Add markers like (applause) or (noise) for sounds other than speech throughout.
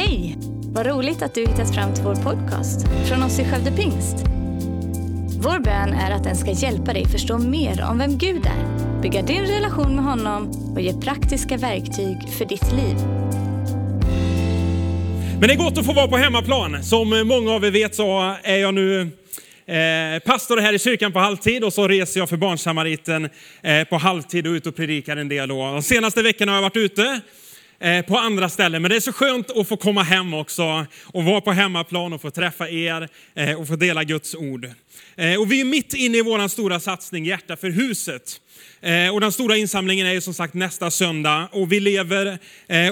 Hej! Vad roligt att du hittat fram till vår podcast från oss i Skövde Pingst. Vår bön är att den ska hjälpa dig förstå mer om vem Gud är, bygga din relation med honom och ge praktiska verktyg för ditt liv. Men det är gott att få vara på hemmaplan. Som många av er vet så är jag nu eh, pastor här i kyrkan på halvtid och så reser jag för Barnsamariten eh, på halvtid och ut och predikar en del. De senaste veckorna har jag varit ute Eh, på andra ställen. Men det är så skönt att få komma hem också och vara på hemmaplan och få träffa er eh, och få dela Guds ord. Eh, och vi är mitt inne i vår stora satsning Hjärta för huset. Och den stora insamlingen är ju som sagt nästa söndag och vi lever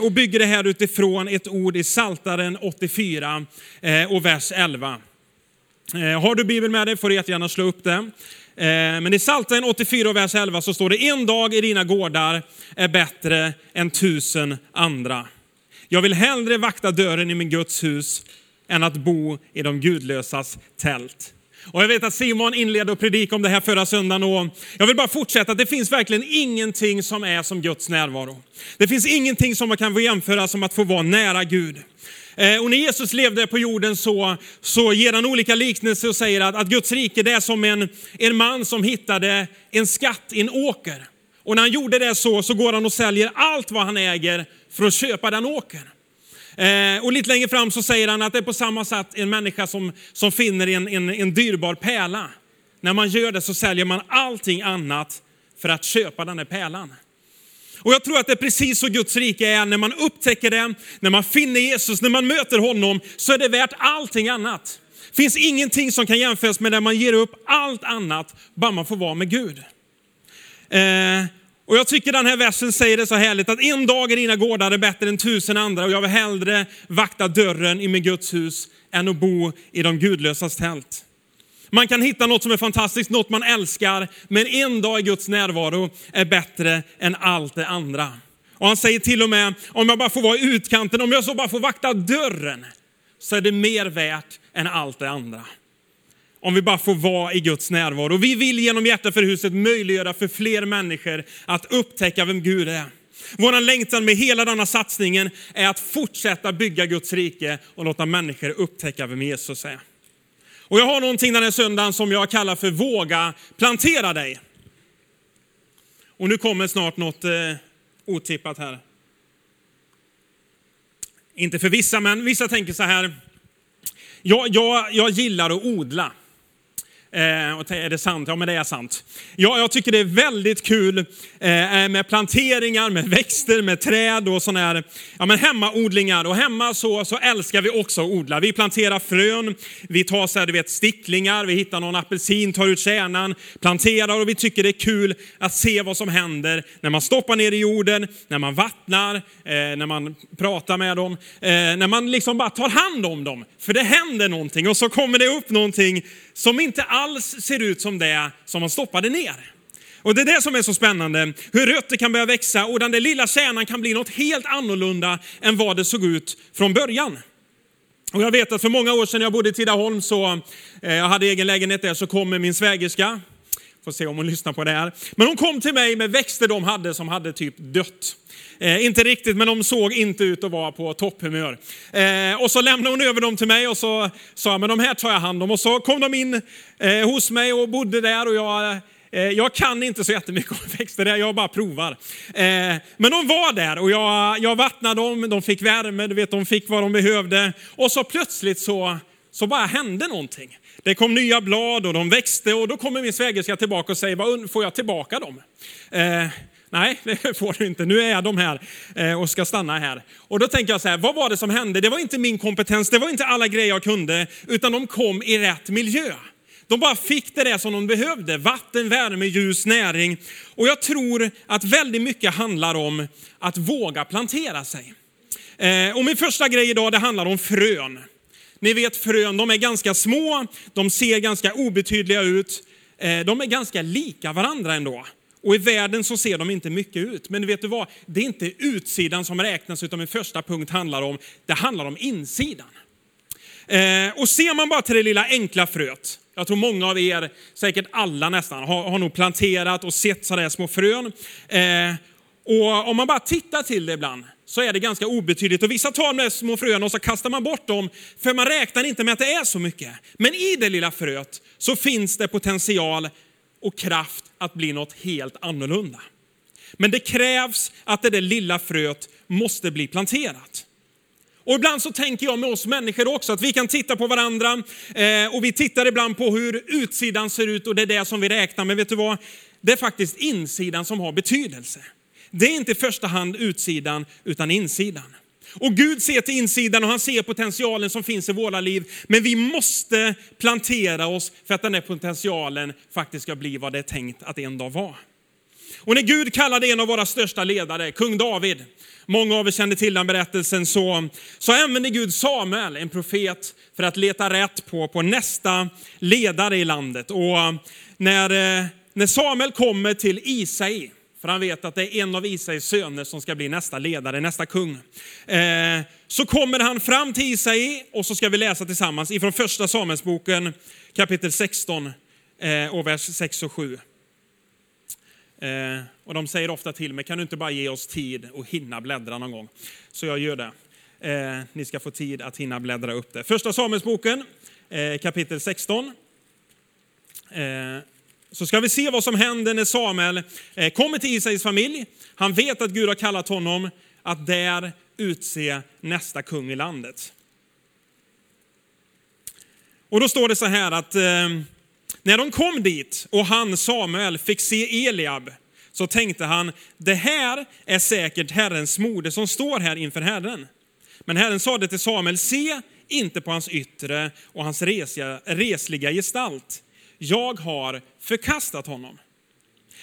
och bygger det här utifrån ett ord i Saltaren 84 och vers 11. Eh, har du Bibeln med dig får du jättegärna slå upp den. Eh, men i Psaltaren 84 vers 11 så står det en dag i dina gårdar är bättre än tusen andra. Jag vill hellre vakta dörren i min Guds hus än att bo i de gudlösas tält. Och jag vet att Simon inledde och predikade om det här förra söndagen och jag vill bara fortsätta. att Det finns verkligen ingenting som är som Guds närvaro. Det finns ingenting som man kan jämföra som att få vara nära Gud. Eh, och när Jesus levde på jorden så, så ger han olika liknelser och säger att, att Guds rike det är som en, en man som hittade en skatt i en åker. Och när han gjorde det så, så går han och säljer allt vad han äger för att köpa den åkern. Eh, och lite längre fram så säger han att det är på samma sätt en människa som, som finner en, en, en dyrbar pärla. När man gör det så säljer man allting annat för att köpa den här pärlan. Och jag tror att det är precis så Guds rike är. När man upptäcker det, när man finner Jesus, när man möter honom, så är det värt allting annat. Det finns ingenting som kan jämföras med när man ger upp allt annat, bara man får vara med Gud. Eh, och jag tycker den här versen säger det så härligt att en dag i dina gårdar är bättre än tusen andra och jag vill hellre vakta dörren i min Guds hus än att bo i de gudlösas tält. Man kan hitta något som är fantastiskt, något man älskar, men en dag i Guds närvaro är bättre än allt det andra. Och han säger till och med, om jag bara får vara i utkanten, om jag så bara får vakta dörren, så är det mer värt än allt det andra. Om vi bara får vara i Guds närvaro. Vi vill genom Hjärta för huset möjliggöra för fler människor att upptäcka vem Gud är. Vår längtan med hela denna satsningen är att fortsätta bygga Guds rike och låta människor upptäcka vem Jesus är. Och jag har någonting den här söndagen som jag kallar för våga plantera dig. Och nu kommer snart något eh, otippat här. Inte för vissa, men vissa tänker så här. Jag, jag, jag gillar att odla. Eh, och är det sant? Ja, men det är sant. Ja, jag tycker det är väldigt kul eh, eh med planteringar, med växter, med träd och sådana här ja, men hemmaodlingar. Och hemma så, så älskar vi också att odla. Vi planterar frön, vi tar så här, du vet, sticklingar, vi hittar någon apelsin, tar ut kärnan, planterar och vi tycker det är kul att se vad som händer när man stoppar ner i jorden, när man vattnar, eh, när man pratar med dem, eh, när man liksom bara tar hand om dem. För det händer någonting och så kommer det upp någonting som inte alls ser ut som det som man stoppade ner. Och det är det som är så spännande, hur rötter kan börja växa och den där lilla kärnan kan bli något helt annorlunda än vad det såg ut från början. Och jag vet att för många år sedan jag bodde i Tidaholm, så eh, jag hade egen lägenhet där, så kom min svägerska, får se om hon lyssnar på det här. Men hon kom till mig med växter de hade som hade typ dött. Eh, inte riktigt, men de såg inte ut att vara på topphumör. Eh, och så lämnade hon över dem till mig och så sa jag, men de här tar jag hand om. Och så kom de in eh, hos mig och bodde där och jag eh, jag kan inte så jättemycket om (laughs) växter, där, jag bara provar. Eh, men de var där och jag, jag vattnade dem, de fick värme, du vet, de fick vad de behövde. Och så plötsligt så, så bara hände någonting. Det kom nya blad och de växte och då kommer min svägerska tillbaka och säger, får jag tillbaka dem? Eh, Nej, (laughs) det får du inte. Nu är de här eh, och ska stanna här. Och då tänker jag så här, vad var det som hände? Det var inte min kompetens, det var inte alla grejer jag kunde, utan de kom i rätt miljö. De bara fick det där som de behövde, vatten, värme, ljus, näring. Och jag tror att väldigt mycket handlar om att våga plantera sig. Eh, och min första grej idag, det handlar om frön. Ni vet frön, de är ganska små, de ser ganska obetydliga ut. Eh, de är ganska lika varandra ändå. Och i världen så ser de inte mycket ut. Men vet du vad? Det är inte utsidan som räknas, utan min första punkt handlar om, det handlar om insidan. Eh, och ser man bara till det lilla enkla fröet, jag tror många av er, säkert alla nästan, har, har nog planterat och sett sådana små frön. Eh, och om man bara tittar till det ibland, så är det ganska obetydligt. Och vissa tar de där små fröna och så kastar man bort dem, för man räknar inte med att det är så mycket. Men i det lilla fröet så finns det potential och kraft att bli något helt annorlunda. Men det krävs att det där lilla fröet måste bli planterat. Och ibland så tänker jag med oss människor också att vi kan titta på varandra eh, och vi tittar ibland på hur utsidan ser ut och det är det som vi räknar. Men vet du vad? Det är faktiskt insidan som har betydelse. Det är inte i första hand utsidan utan insidan. Och Gud ser till insidan och han ser potentialen som finns i våra liv. Men vi måste plantera oss för att den här potentialen faktiskt ska bli vad det är tänkt att en dag vara. Och när Gud kallade en av våra största ledare, kung David, många av er känner till den berättelsen, så, så använde Gud Samuel, en profet, för att leta rätt på, på nästa ledare i landet. Och eh, när, eh, när Samuel kommer till Isai, för han vet att det är en av Isais söner som ska bli nästa ledare, nästa kung. Eh, så kommer han fram till Isai och så ska vi läsa tillsammans ifrån första Samuelsboken kapitel 16 eh, och vers 6 och 7. Eh, och de säger ofta till mig, kan du inte bara ge oss tid och hinna bläddra någon gång? Så jag gör det. Eh, ni ska få tid att hinna bläddra upp det. Första Samuelsboken, eh, kapitel 16. Så ska vi se vad som händer när Samuel eh, kommer till Isais familj. Han vet att Gud har kallat honom att där utse nästa kung i landet. Och då står det så här att eh, när de kom dit och han, Samuel, fick se Eliab, så tänkte han, det här är säkert Herrens moder som står här inför Herren. Men Herren sade till Samuel, se inte på hans yttre och hans resliga gestalt. Jag har förkastat honom.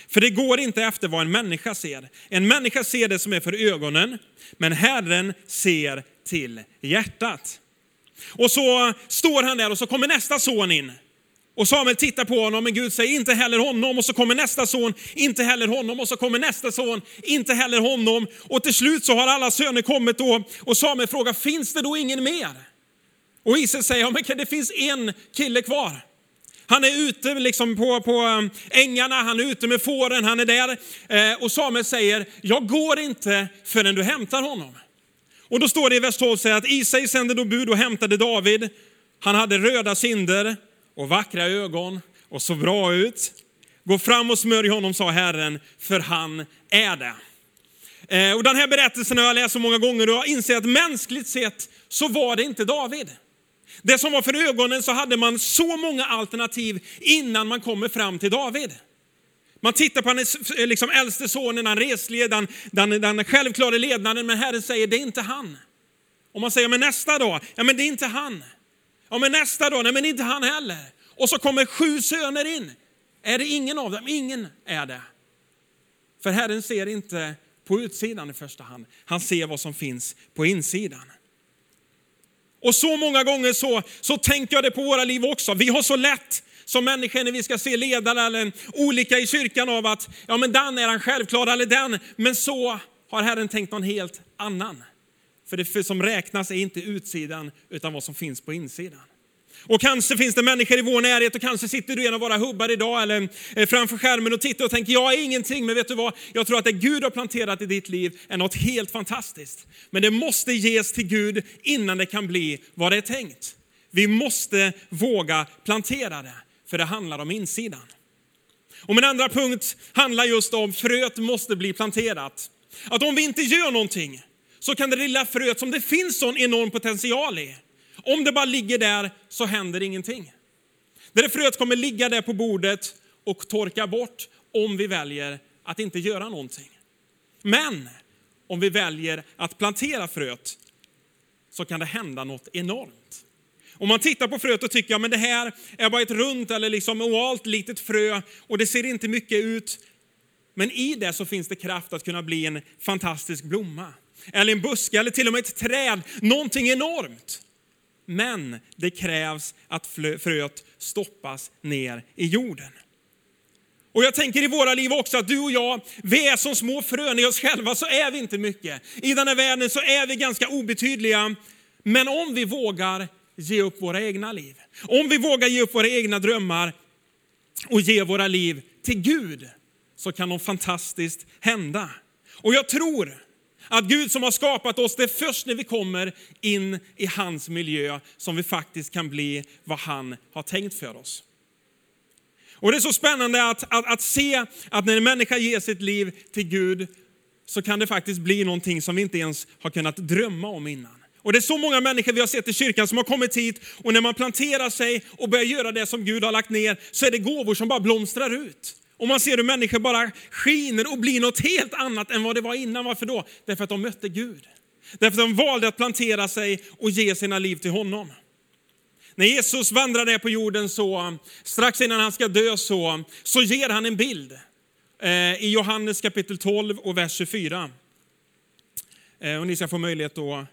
För det går inte efter vad en människa ser. En människa ser det som är för ögonen, men Herren ser till hjärtat. Och så står han där och så kommer nästa son in. Och Samuel tittar på honom, men Gud säger inte heller honom. Och så kommer nästa son, inte heller honom. Och så kommer nästa son, inte heller honom. Och till slut så har alla söner kommit då. Och Samuel frågar, finns det då ingen mer? Och Israel säger, ja men det finns en kille kvar. Han är ute liksom på, på um, ängarna, han är ute med fåren, han är där. Eh, och Samuel säger, jag går inte förrän du hämtar honom. Och då står det i vers 12 att Isai sände då bud och hämtade David. Han hade röda kinder och vackra ögon och så bra ut. Gå fram och smörj honom, sa Herren, för han är det. Eh, och den här berättelsen har jag läst så många gånger och jag inser att mänskligt sett så var det inte David. Det som var för ögonen så hade man så många alternativ innan man kommer fram till David. Man tittar på hans eh, liksom, äldste sonen, den reslige, den, den, den självklara ledaren, men Herren säger det är inte han. Och man säger, men nästa då? Ja men det är inte han. Ja men nästa då? Nej men inte han heller. Och så kommer sju söner in. Är det ingen av dem? Ingen är det. För Herren ser inte på utsidan i första hand. Han ser vad som finns på insidan. Och så många gånger så, så tänker jag det på våra liv också. Vi har så lätt som människor när vi ska se ledare eller olika i kyrkan av att, ja men den är han självklar eller den. Men så har Herren tänkt någon helt annan. För det som räknas är inte utsidan utan vad som finns på insidan. Och kanske finns det människor i vår närhet och kanske sitter du i en av våra hubbar idag eller eh, framför skärmen och tittar och tänker jag är ingenting, men vet du vad? Jag tror att det Gud har planterat i ditt liv är något helt fantastiskt. Men det måste ges till Gud innan det kan bli vad det är tänkt. Vi måste våga plantera det, för det handlar om insidan. Och min andra punkt handlar just om fröet måste bli planterat. Att om vi inte gör någonting så kan det lilla fröet som det finns sån enorm potential i, om det bara ligger där så händer ingenting. Det där fröet kommer ligga där på bordet och torka bort om vi väljer att inte göra någonting. Men om vi väljer att plantera fröet så kan det hända något enormt. Om man tittar på fröet och tycker att det här är bara ett runt eller liksom ovalt litet frö och det ser inte mycket ut. Men i det så finns det kraft att kunna bli en fantastisk blomma. Eller en buske eller till och med ett träd, någonting enormt. Men det krävs att fröet stoppas ner i jorden. Och jag tänker i våra liv också att du och jag, vi är som små frön i oss själva så är vi inte mycket. I den här världen så är vi ganska obetydliga. Men om vi vågar ge upp våra egna liv, om vi vågar ge upp våra egna drömmar och ge våra liv till Gud, så kan något fantastiskt hända. Och jag tror att Gud som har skapat oss, det är först när vi kommer in i hans miljö som vi faktiskt kan bli vad han har tänkt för oss. Och det är så spännande att, att, att se att när en människa ger sitt liv till Gud så kan det faktiskt bli någonting som vi inte ens har kunnat drömma om innan. Och det är så många människor vi har sett i kyrkan som har kommit hit och när man planterar sig och börjar göra det som Gud har lagt ner så är det gåvor som bara blomstrar ut. Och man ser hur människor bara skiner och blir något helt annat än vad det var innan. Varför då? Därför att de mötte Gud. Därför att de valde att plantera sig och ge sina liv till honom. När Jesus vandrar ner på jorden så, strax innan han ska dö så, så ger han en bild. Eh, I Johannes kapitel 12 och vers 24. Eh, och ni ska få möjlighet att,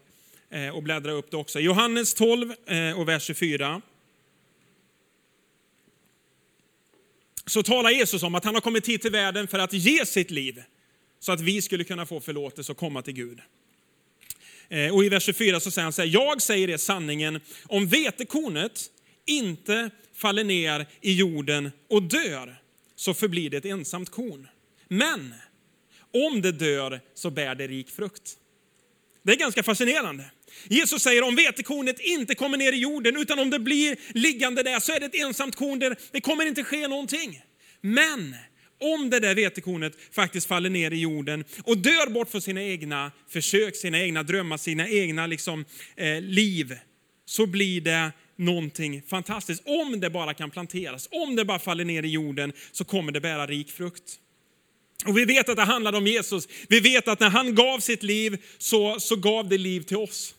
eh, att bläddra upp det också. Johannes 12 eh, och vers 24. Så talar Jesus om att han har kommit hit till världen för att ge sitt liv så att vi skulle kunna få förlåtelse och komma till Gud. Eh, och i vers 24 så säger han så här, jag säger er sanningen, om vetekornet inte faller ner i jorden och dör, så förblir det ett ensamt korn. Men om det dör så bär det rik frukt. Det är ganska fascinerande. Jesus säger om vetekornet inte kommer ner i jorden, utan om det blir liggande där så är det ett ensamt korn där det kommer inte ske någonting. Men om det där vetekornet faktiskt faller ner i jorden och dör bort för sina egna försök, sina egna drömmar, sina egna liksom, eh, liv, så blir det någonting fantastiskt. Om det bara kan planteras, om det bara faller ner i jorden så kommer det bära rik frukt. Och vi vet att det handlade om Jesus. Vi vet att när han gav sitt liv så, så gav det liv till oss.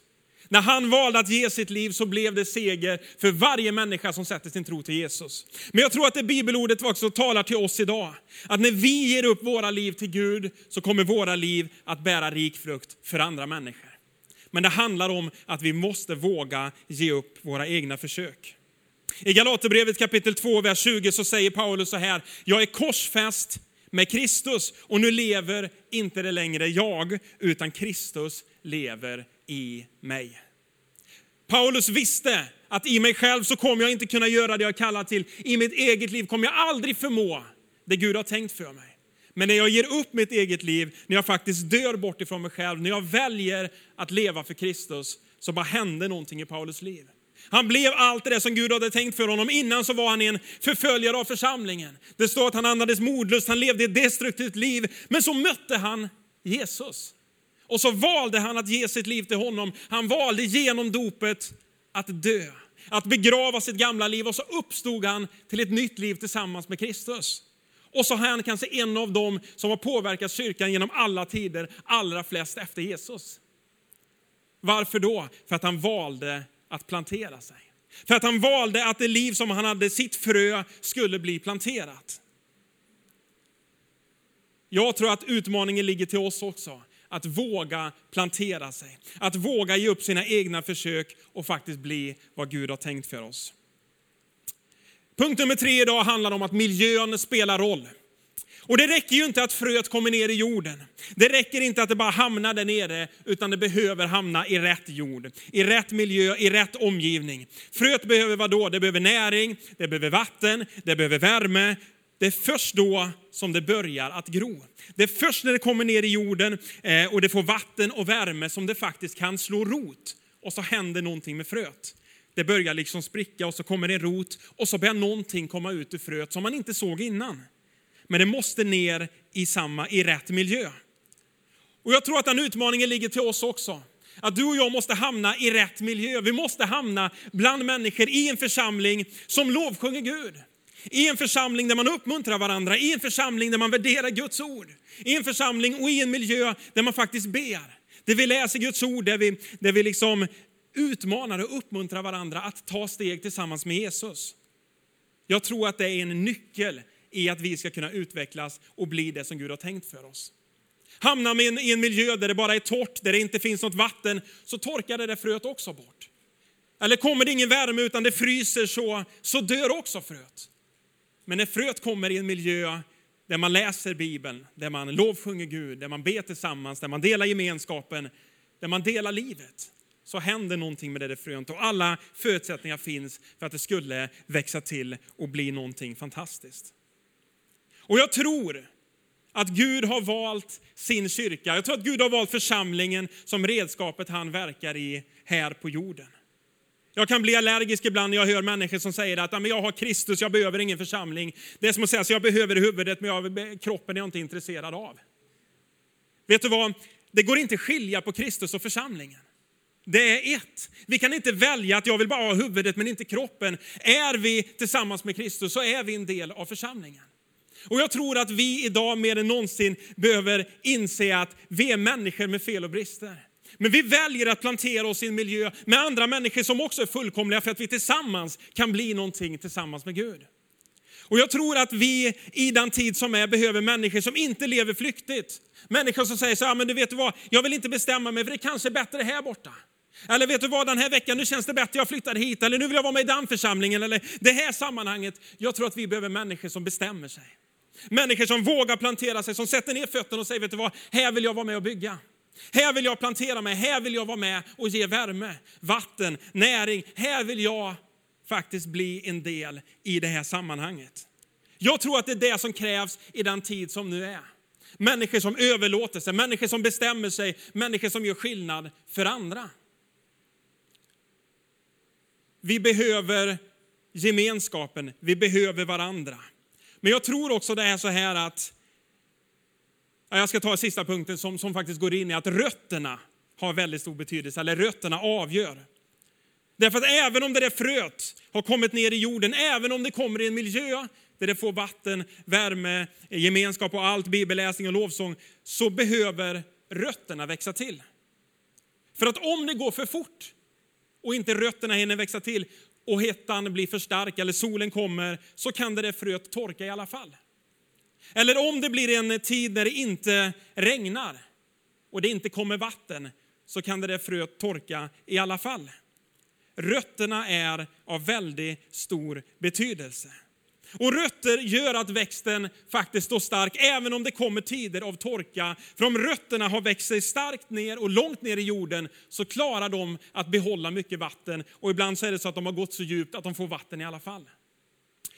När han valde att ge sitt liv så blev det seger för varje människa som sätter sin tro till Jesus. Men jag tror att det bibelordet också talar till oss idag. Att när vi ger upp våra liv till Gud så kommer våra liv att bära rik frukt för andra människor. Men det handlar om att vi måste våga ge upp våra egna försök. I Galaterbrevet kapitel 2, vers 20 så säger Paulus så här, jag är korsfäst med Kristus och nu lever inte det längre jag, utan Kristus lever i mig. Paulus visste att i mig själv så kommer jag inte kunna göra det jag kallar till. I mitt eget liv kommer jag aldrig förmå det Gud har tänkt för mig. Men när jag ger upp mitt eget liv, när jag faktiskt dör bort ifrån mig själv, när jag väljer att leva för Kristus, så bara hände någonting i Paulus liv. Han blev allt det som Gud hade tänkt för honom. Innan så var han en förföljare av församlingen. Det står att han andades modlust, han levde ett destruktivt liv. Men så mötte han Jesus. Och så valde han att ge sitt liv till honom. Han valde genom dopet att dö, att begrava sitt gamla liv och så uppstod han till ett nytt liv tillsammans med Kristus. Och så är han kanske en av dem som har påverkat kyrkan genom alla tider, allra flest efter Jesus. Varför då? För att han valde att plantera sig. För att han valde att det liv som han hade, sitt frö, skulle bli planterat. Jag tror att utmaningen ligger till oss också att våga plantera sig. Att våga ge upp sina egna försök och faktiskt bli vad Gud har tänkt för oss. Punkt nummer tre idag handlar om att miljön spelar roll. Och det räcker ju inte att fröet kommer ner i jorden. Det räcker inte att det bara hamnar där nere, utan det behöver hamna i rätt jord, i rätt miljö, i rätt omgivning. Fröet behöver vad då? Det behöver näring, det behöver vatten, det behöver värme, det är först då som det börjar att gro. Det är först när det kommer ner i jorden eh, och det får vatten och värme som det faktiskt kan slå rot. Och så händer någonting med fröet. Det börjar liksom spricka och så kommer det en rot och så börjar någonting komma ut ur fröet som man inte såg innan. Men det måste ner i, samma, i rätt miljö. Och jag tror att den utmaningen ligger till oss också. Att du och jag måste hamna i rätt miljö. Vi måste hamna bland människor i en församling som lovsjunger Gud. I en församling där man uppmuntrar varandra, i en församling där man värderar Guds ord. I en församling och i en miljö där man faktiskt ber. Där vi läser Guds ord, där vi, där vi liksom utmanar och uppmuntrar varandra att ta steg tillsammans med Jesus. Jag tror att det är en nyckel i att vi ska kunna utvecklas och bli det som Gud har tänkt för oss. Hamnar man i en miljö där det bara är torrt, där det inte finns något vatten, så torkar det där fröet också bort. Eller kommer det ingen värme utan det fryser så, så dör också fröet. Men när fröet kommer i en miljö där man läser Bibeln, där man lovsjunger Gud, där man ber tillsammans, där man delar gemenskapen, där man delar livet, så händer någonting med det där fröet och alla förutsättningar finns för att det skulle växa till och bli någonting fantastiskt. Och jag tror Att Gud har valt sin kyrka. Jag tror att Gud har valt församlingen som redskapet han verkar i här på jorden. Jag kan bli allergisk ibland när jag hör människor som säger att jag har Kristus, jag behöver ingen församling. Det är som att säga att jag behöver huvudet men jag, kroppen är jag inte intresserad av. Vet du vad? Det går inte att skilja på Kristus och församlingen. Det är ett. Vi kan inte välja att jag vill bara ha huvudet men inte kroppen. Är vi tillsammans med Kristus så är vi en del av församlingen. Och jag tror att vi idag mer än någonsin behöver inse att vi är människor med fel och brister. Men vi väljer att plantera oss i en miljö med andra människor som också är fullkomliga för att vi tillsammans kan bli någonting tillsammans med Gud. Och jag tror att vi i den tid som är behöver människor som inte lever flyktigt. Människor som säger så här, men du vet du vad, jag vill inte bestämma mig för det kanske är bättre här borta. Eller vet du vad, den här veckan nu känns det bättre, jag flyttar hit. Eller nu vill jag vara med i den församlingen. Eller det här sammanhanget. Jag tror att vi behöver människor som bestämmer sig. Människor som vågar plantera sig, som sätter ner fötterna och säger, vet du vad, här vill jag vara med och bygga. Här vill jag plantera mig, här vill jag vara med och ge värme, vatten, näring. Här vill jag faktiskt bli en del i det här sammanhanget. Jag tror att det är det som krävs i den tid som nu är. Människor som överlåter sig, människor som bestämmer sig, människor som gör skillnad för andra. Vi behöver gemenskapen, vi behöver varandra. Men jag tror också det är så här att, jag ska ta sista punkten som, som faktiskt går in i att rötterna har väldigt stor betydelse, eller rötterna avgör. Därför att även om det där fröet har kommit ner i jorden, även om det kommer i en miljö där det får vatten, värme, gemenskap och allt, bibelläsning och lovsång, så behöver rötterna växa till. För att om det går för fort och inte rötterna hinner växa till och hettan blir för stark eller solen kommer, så kan det där fröet torka i alla fall. Eller om det blir en tid när det inte regnar och det inte kommer vatten, så kan det där fröet torka i alla fall. Rötterna är av väldigt stor betydelse. Och rötter gör att växten faktiskt står stark, även om det kommer tider av torka. För om rötterna har växt sig starkt ner och långt ner i jorden, så klarar de att behålla mycket vatten. Och ibland så är det så att de har gått så djupt att de får vatten i alla fall.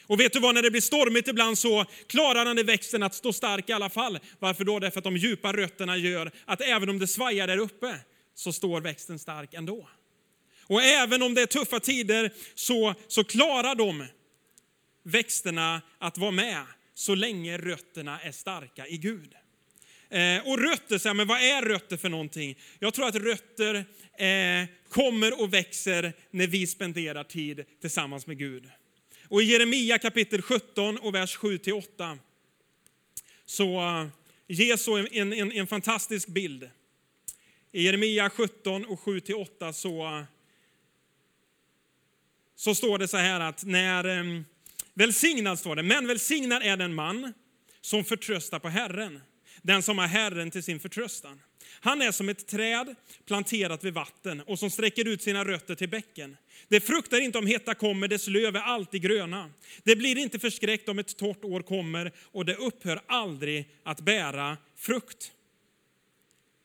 Och vet du vad, när det blir stormigt ibland så klarar den växten att stå stark i alla fall. Varför då? Därför att de djupa rötterna gör att även om det svajar där uppe, så står växten stark ändå. Och även om det är tuffa tider så, så klarar de växterna att vara med så länge rötterna är starka i Gud. Eh, och rötter, så här, men vad är rötter för någonting? Jag tror att rötter eh, kommer och växer när vi spenderar tid tillsammans med Gud. Och i Jeremia kapitel 17 och vers 7-8 så eh, ges så en, en, en fantastisk bild. I Jeremia 17 och 7-8 så, eh, så står det så här att när ehm, Välsignad står det, men välsignad är den man som förtröstar på Herren, den som har Herren till sin förtröstan. Han är som ett träd planterat vid vatten och som sträcker ut sina rötter till bäcken. Det fruktar inte om hetta kommer, dess löv är alltid gröna. Det blir inte förskräckt om ett torrt år kommer och det upphör aldrig att bära frukt.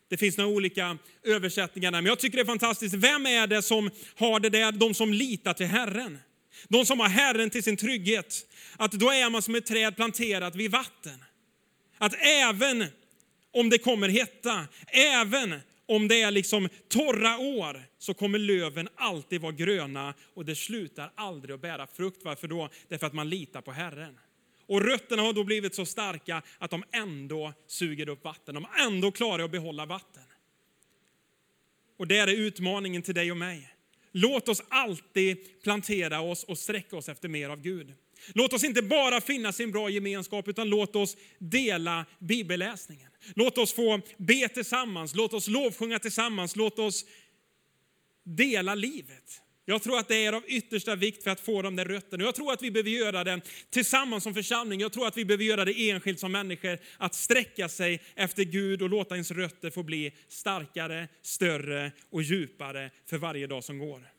Det finns några olika översättningar där, men jag tycker det är fantastiskt. Vem är det som har det där, de som litar till Herren? De som har Herren till sin trygghet, att då är man som ett träd planterat vid vatten. Att även om det kommer hetta, även om det är liksom torra år, så kommer löven alltid vara gröna och det slutar aldrig att bära frukt. Varför då? Därför att man litar på Herren. Och rötterna har då blivit så starka att de ändå suger upp vatten. De ändå klarar att behålla vatten. Och det är utmaningen till dig och mig. Låt oss alltid plantera oss och sträcka oss efter mer av Gud. Låt oss inte bara finnas i en bra gemenskap, utan låt oss dela bibelläsningen. Låt oss få be tillsammans, låt oss lovsjunga tillsammans, låt oss dela livet. Jag tror att det är av yttersta vikt för att få de där rötterna. Jag tror att vi behöver göra det tillsammans som församling. Jag tror att vi behöver göra det enskilt som människor. Att sträcka sig efter Gud och låta ens rötter få bli starkare, större och djupare för varje dag som går.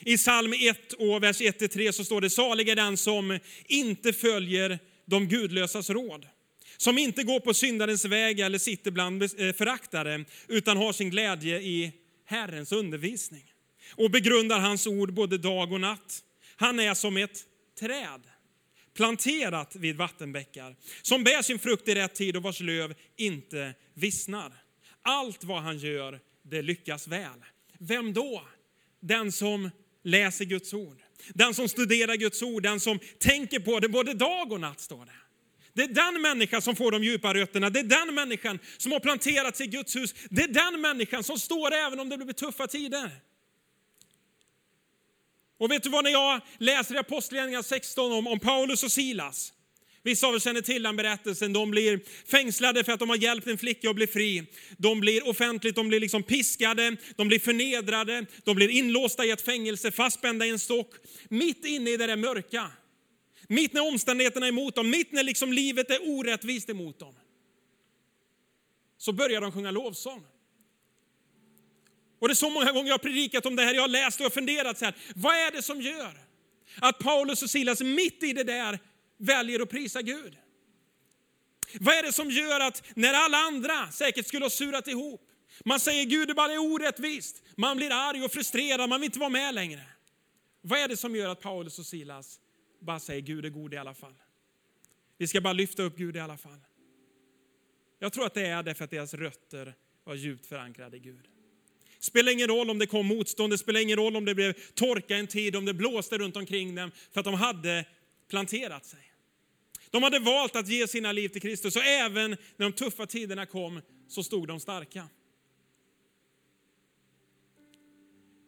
I psalm 1 och vers 1-3 så står det, salig är den som inte följer de gudlösas råd. Som inte går på syndarens väg eller sitter bland eh, föraktare, utan har sin glädje i Herrens undervisning och begrundar hans ord både dag och natt. Han är som ett träd planterat vid vattenbäckar, som bär sin frukt i rätt tid och vars löv inte vissnar. Allt vad han gör, det lyckas väl. Vem då? Den som läser Guds ord. Den som studerar Guds ord, den som tänker på det både dag och natt, står det. Det är den människan som får de djupa rötterna. Det är den människan som har planterats i Guds hus. Det är den människan som står även om det blir tuffa tider. Och vet du vad, när jag läser i Apostlagärningarna 16 om, om Paulus och Silas, Vissa av er känner till den berättelsen. De blir fängslade för att de har hjälpt en flicka att bli fri. De blir offentligt, de blir liksom piskade, de blir förnedrade, de blir inlåsta i ett fängelse, fastspända i en stock. Mitt inne i det där mörka, mitt när omständigheterna är emot dem, mitt när liksom livet är orättvist emot dem. Så börjar de sjunga lovsång. Och det är så många gånger jag har predikat om det här, jag har läst och funderat så här, vad är det som gör att Paulus och Silas mitt i det där väljer att prisa Gud? Vad är det som gör att när alla andra säkert skulle ha surat ihop, man säger Gud det bara är orättvist, man blir arg och frustrerad, man vill inte vara med längre. Vad är det som gör att Paulus och Silas bara säger Gud är god i alla fall? Vi ska bara lyfta upp Gud i alla fall. Jag tror att det är därför att deras rötter var djupt förankrade i Gud. Det spelar ingen roll om det kom motstånd, det spelar ingen roll om det blev torka en tid, om det blåste runt omkring dem, för att de hade planterat sig. De hade valt att ge sina liv till Kristus och även när de tuffa tiderna kom så stod de starka.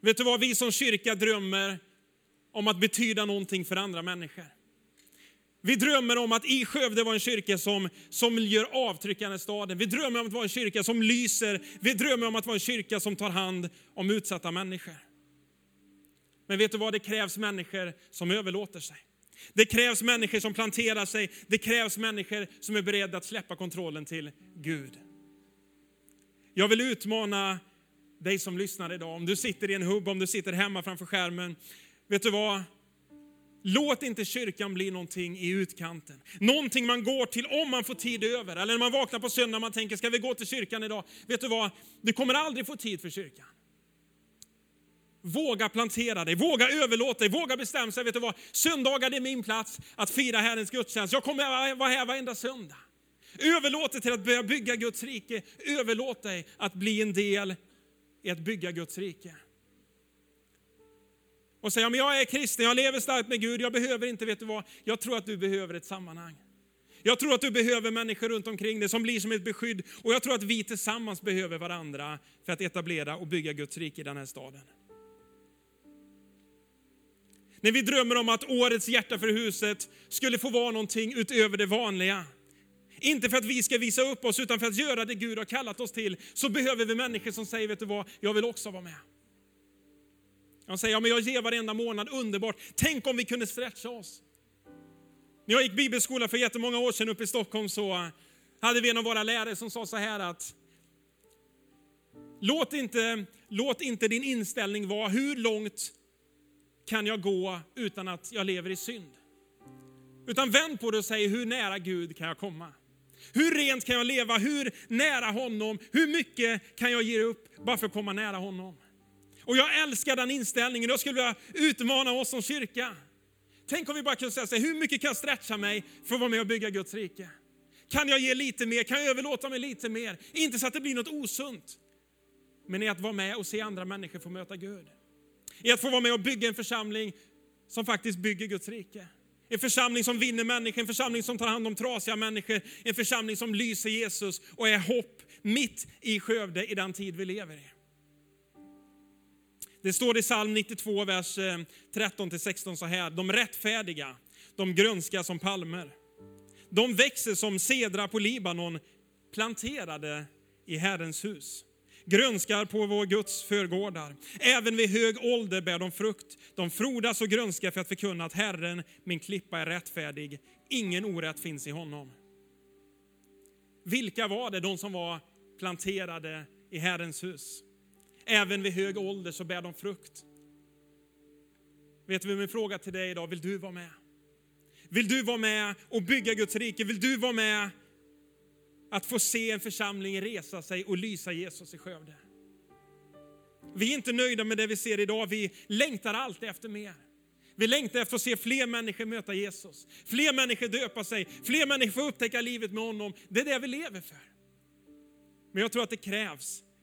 Vet du vad, vi som kyrka drömmer om att betyda någonting för andra människor. Vi drömmer om att i Skövde vara en kyrka som, som gör avtryck i staden. Vi drömmer om att vara en kyrka som lyser. Vi drömmer om att vara en kyrka som tar hand om utsatta människor. Men vet du vad, det krävs människor som överlåter sig. Det krävs människor som planterar sig. Det krävs människor som är beredda att släppa kontrollen till Gud. Jag vill utmana dig som lyssnar idag, om du sitter i en hubb, om du sitter hemma framför skärmen. Vet du vad? Låt inte kyrkan bli någonting i utkanten. Någonting man går till om man får tid över. Eller när man vaknar på söndag och man tänker, ska vi gå till kyrkan idag? Vet du vad? Du kommer aldrig få tid för kyrkan. Våga plantera dig, våga överlåta dig, våga bestämma sig. Vet du vad? Söndagar är min plats att fira Herrens gudstjänst. Jag kommer vara här varenda söndag. Överlåt dig till att börja bygga Guds rike. Överlåt dig att bli en del i att bygga Guds rike och säga, men jag är kristen, jag lever starkt med Gud, jag behöver inte, vet du vad, jag tror att du behöver ett sammanhang. Jag tror att du behöver människor runt omkring dig som blir som ett beskydd och jag tror att vi tillsammans behöver varandra för att etablera och bygga Guds rike i den här staden. När vi drömmer om att årets hjärta för huset skulle få vara någonting utöver det vanliga. Inte för att vi ska visa upp oss utan för att göra det Gud har kallat oss till. Så behöver vi människor som säger, vet du vad, jag vill också vara med. De säger, ja, men jag ger varenda månad, underbart. Tänk om vi kunde stretcha oss. När jag gick bibelskola för jättemånga år sedan uppe i Stockholm så eh, hade vi en av våra lärare som sa så här att låt inte, låt inte din inställning vara hur långt kan jag gå utan att jag lever i synd. Utan vänd på det och säg hur nära Gud kan jag komma? Hur rent kan jag leva? Hur nära honom? Hur mycket kan jag ge upp bara för att komma nära honom? Och jag älskar den inställningen. Jag skulle vilja utmana oss som kyrka. Tänk om vi bara kunde säga så här, hur mycket kan jag stretcha mig för att vara med och bygga Guds rike? Kan jag ge lite mer? Kan jag överlåta mig lite mer? Inte så att det blir något osunt, men i att vara med och se andra människor få möta Gud. I att få vara med och bygga en församling som faktiskt bygger Guds rike. En församling som vinner människor, en församling som tar hand om trasiga människor, en församling som lyser Jesus och är hopp mitt i Skövde i den tid vi lever i. Det står i psalm 92, vers eh, 13-16 så här. De rättfärdiga, de grönska som palmer. De växer som sedra på Libanon, planterade i Herrens hus. Grönskar på vår Guds förgårdar. Även vid hög ålder bär de frukt. De frodas och grönskar för att förkunna att Herren, min klippa, är rättfärdig. Ingen orätt finns i honom. Vilka var det, de som var planterade i Herrens hus? Även vid hög ålder så bär de frukt. Vet du min fråga till dig idag, vill du vara med? Vill du vara med och bygga Guds rike? Vill du vara med att få se en församling resa sig och lysa Jesus i Skövde? Vi är inte nöjda med det vi ser idag, vi längtar alltid efter mer. Vi längtar efter att se fler människor möta Jesus. Fler människor döpa sig, fler människor få upptäcka livet med honom. Det är det vi lever för. Men jag tror att det krävs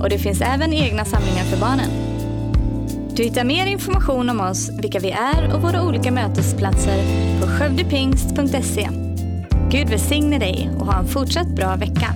och det finns även egna samlingar för barnen. Du hittar mer information om oss, vilka vi är och våra olika mötesplatser på skövdepingst.se. Gud välsigne dig och ha en fortsatt bra vecka.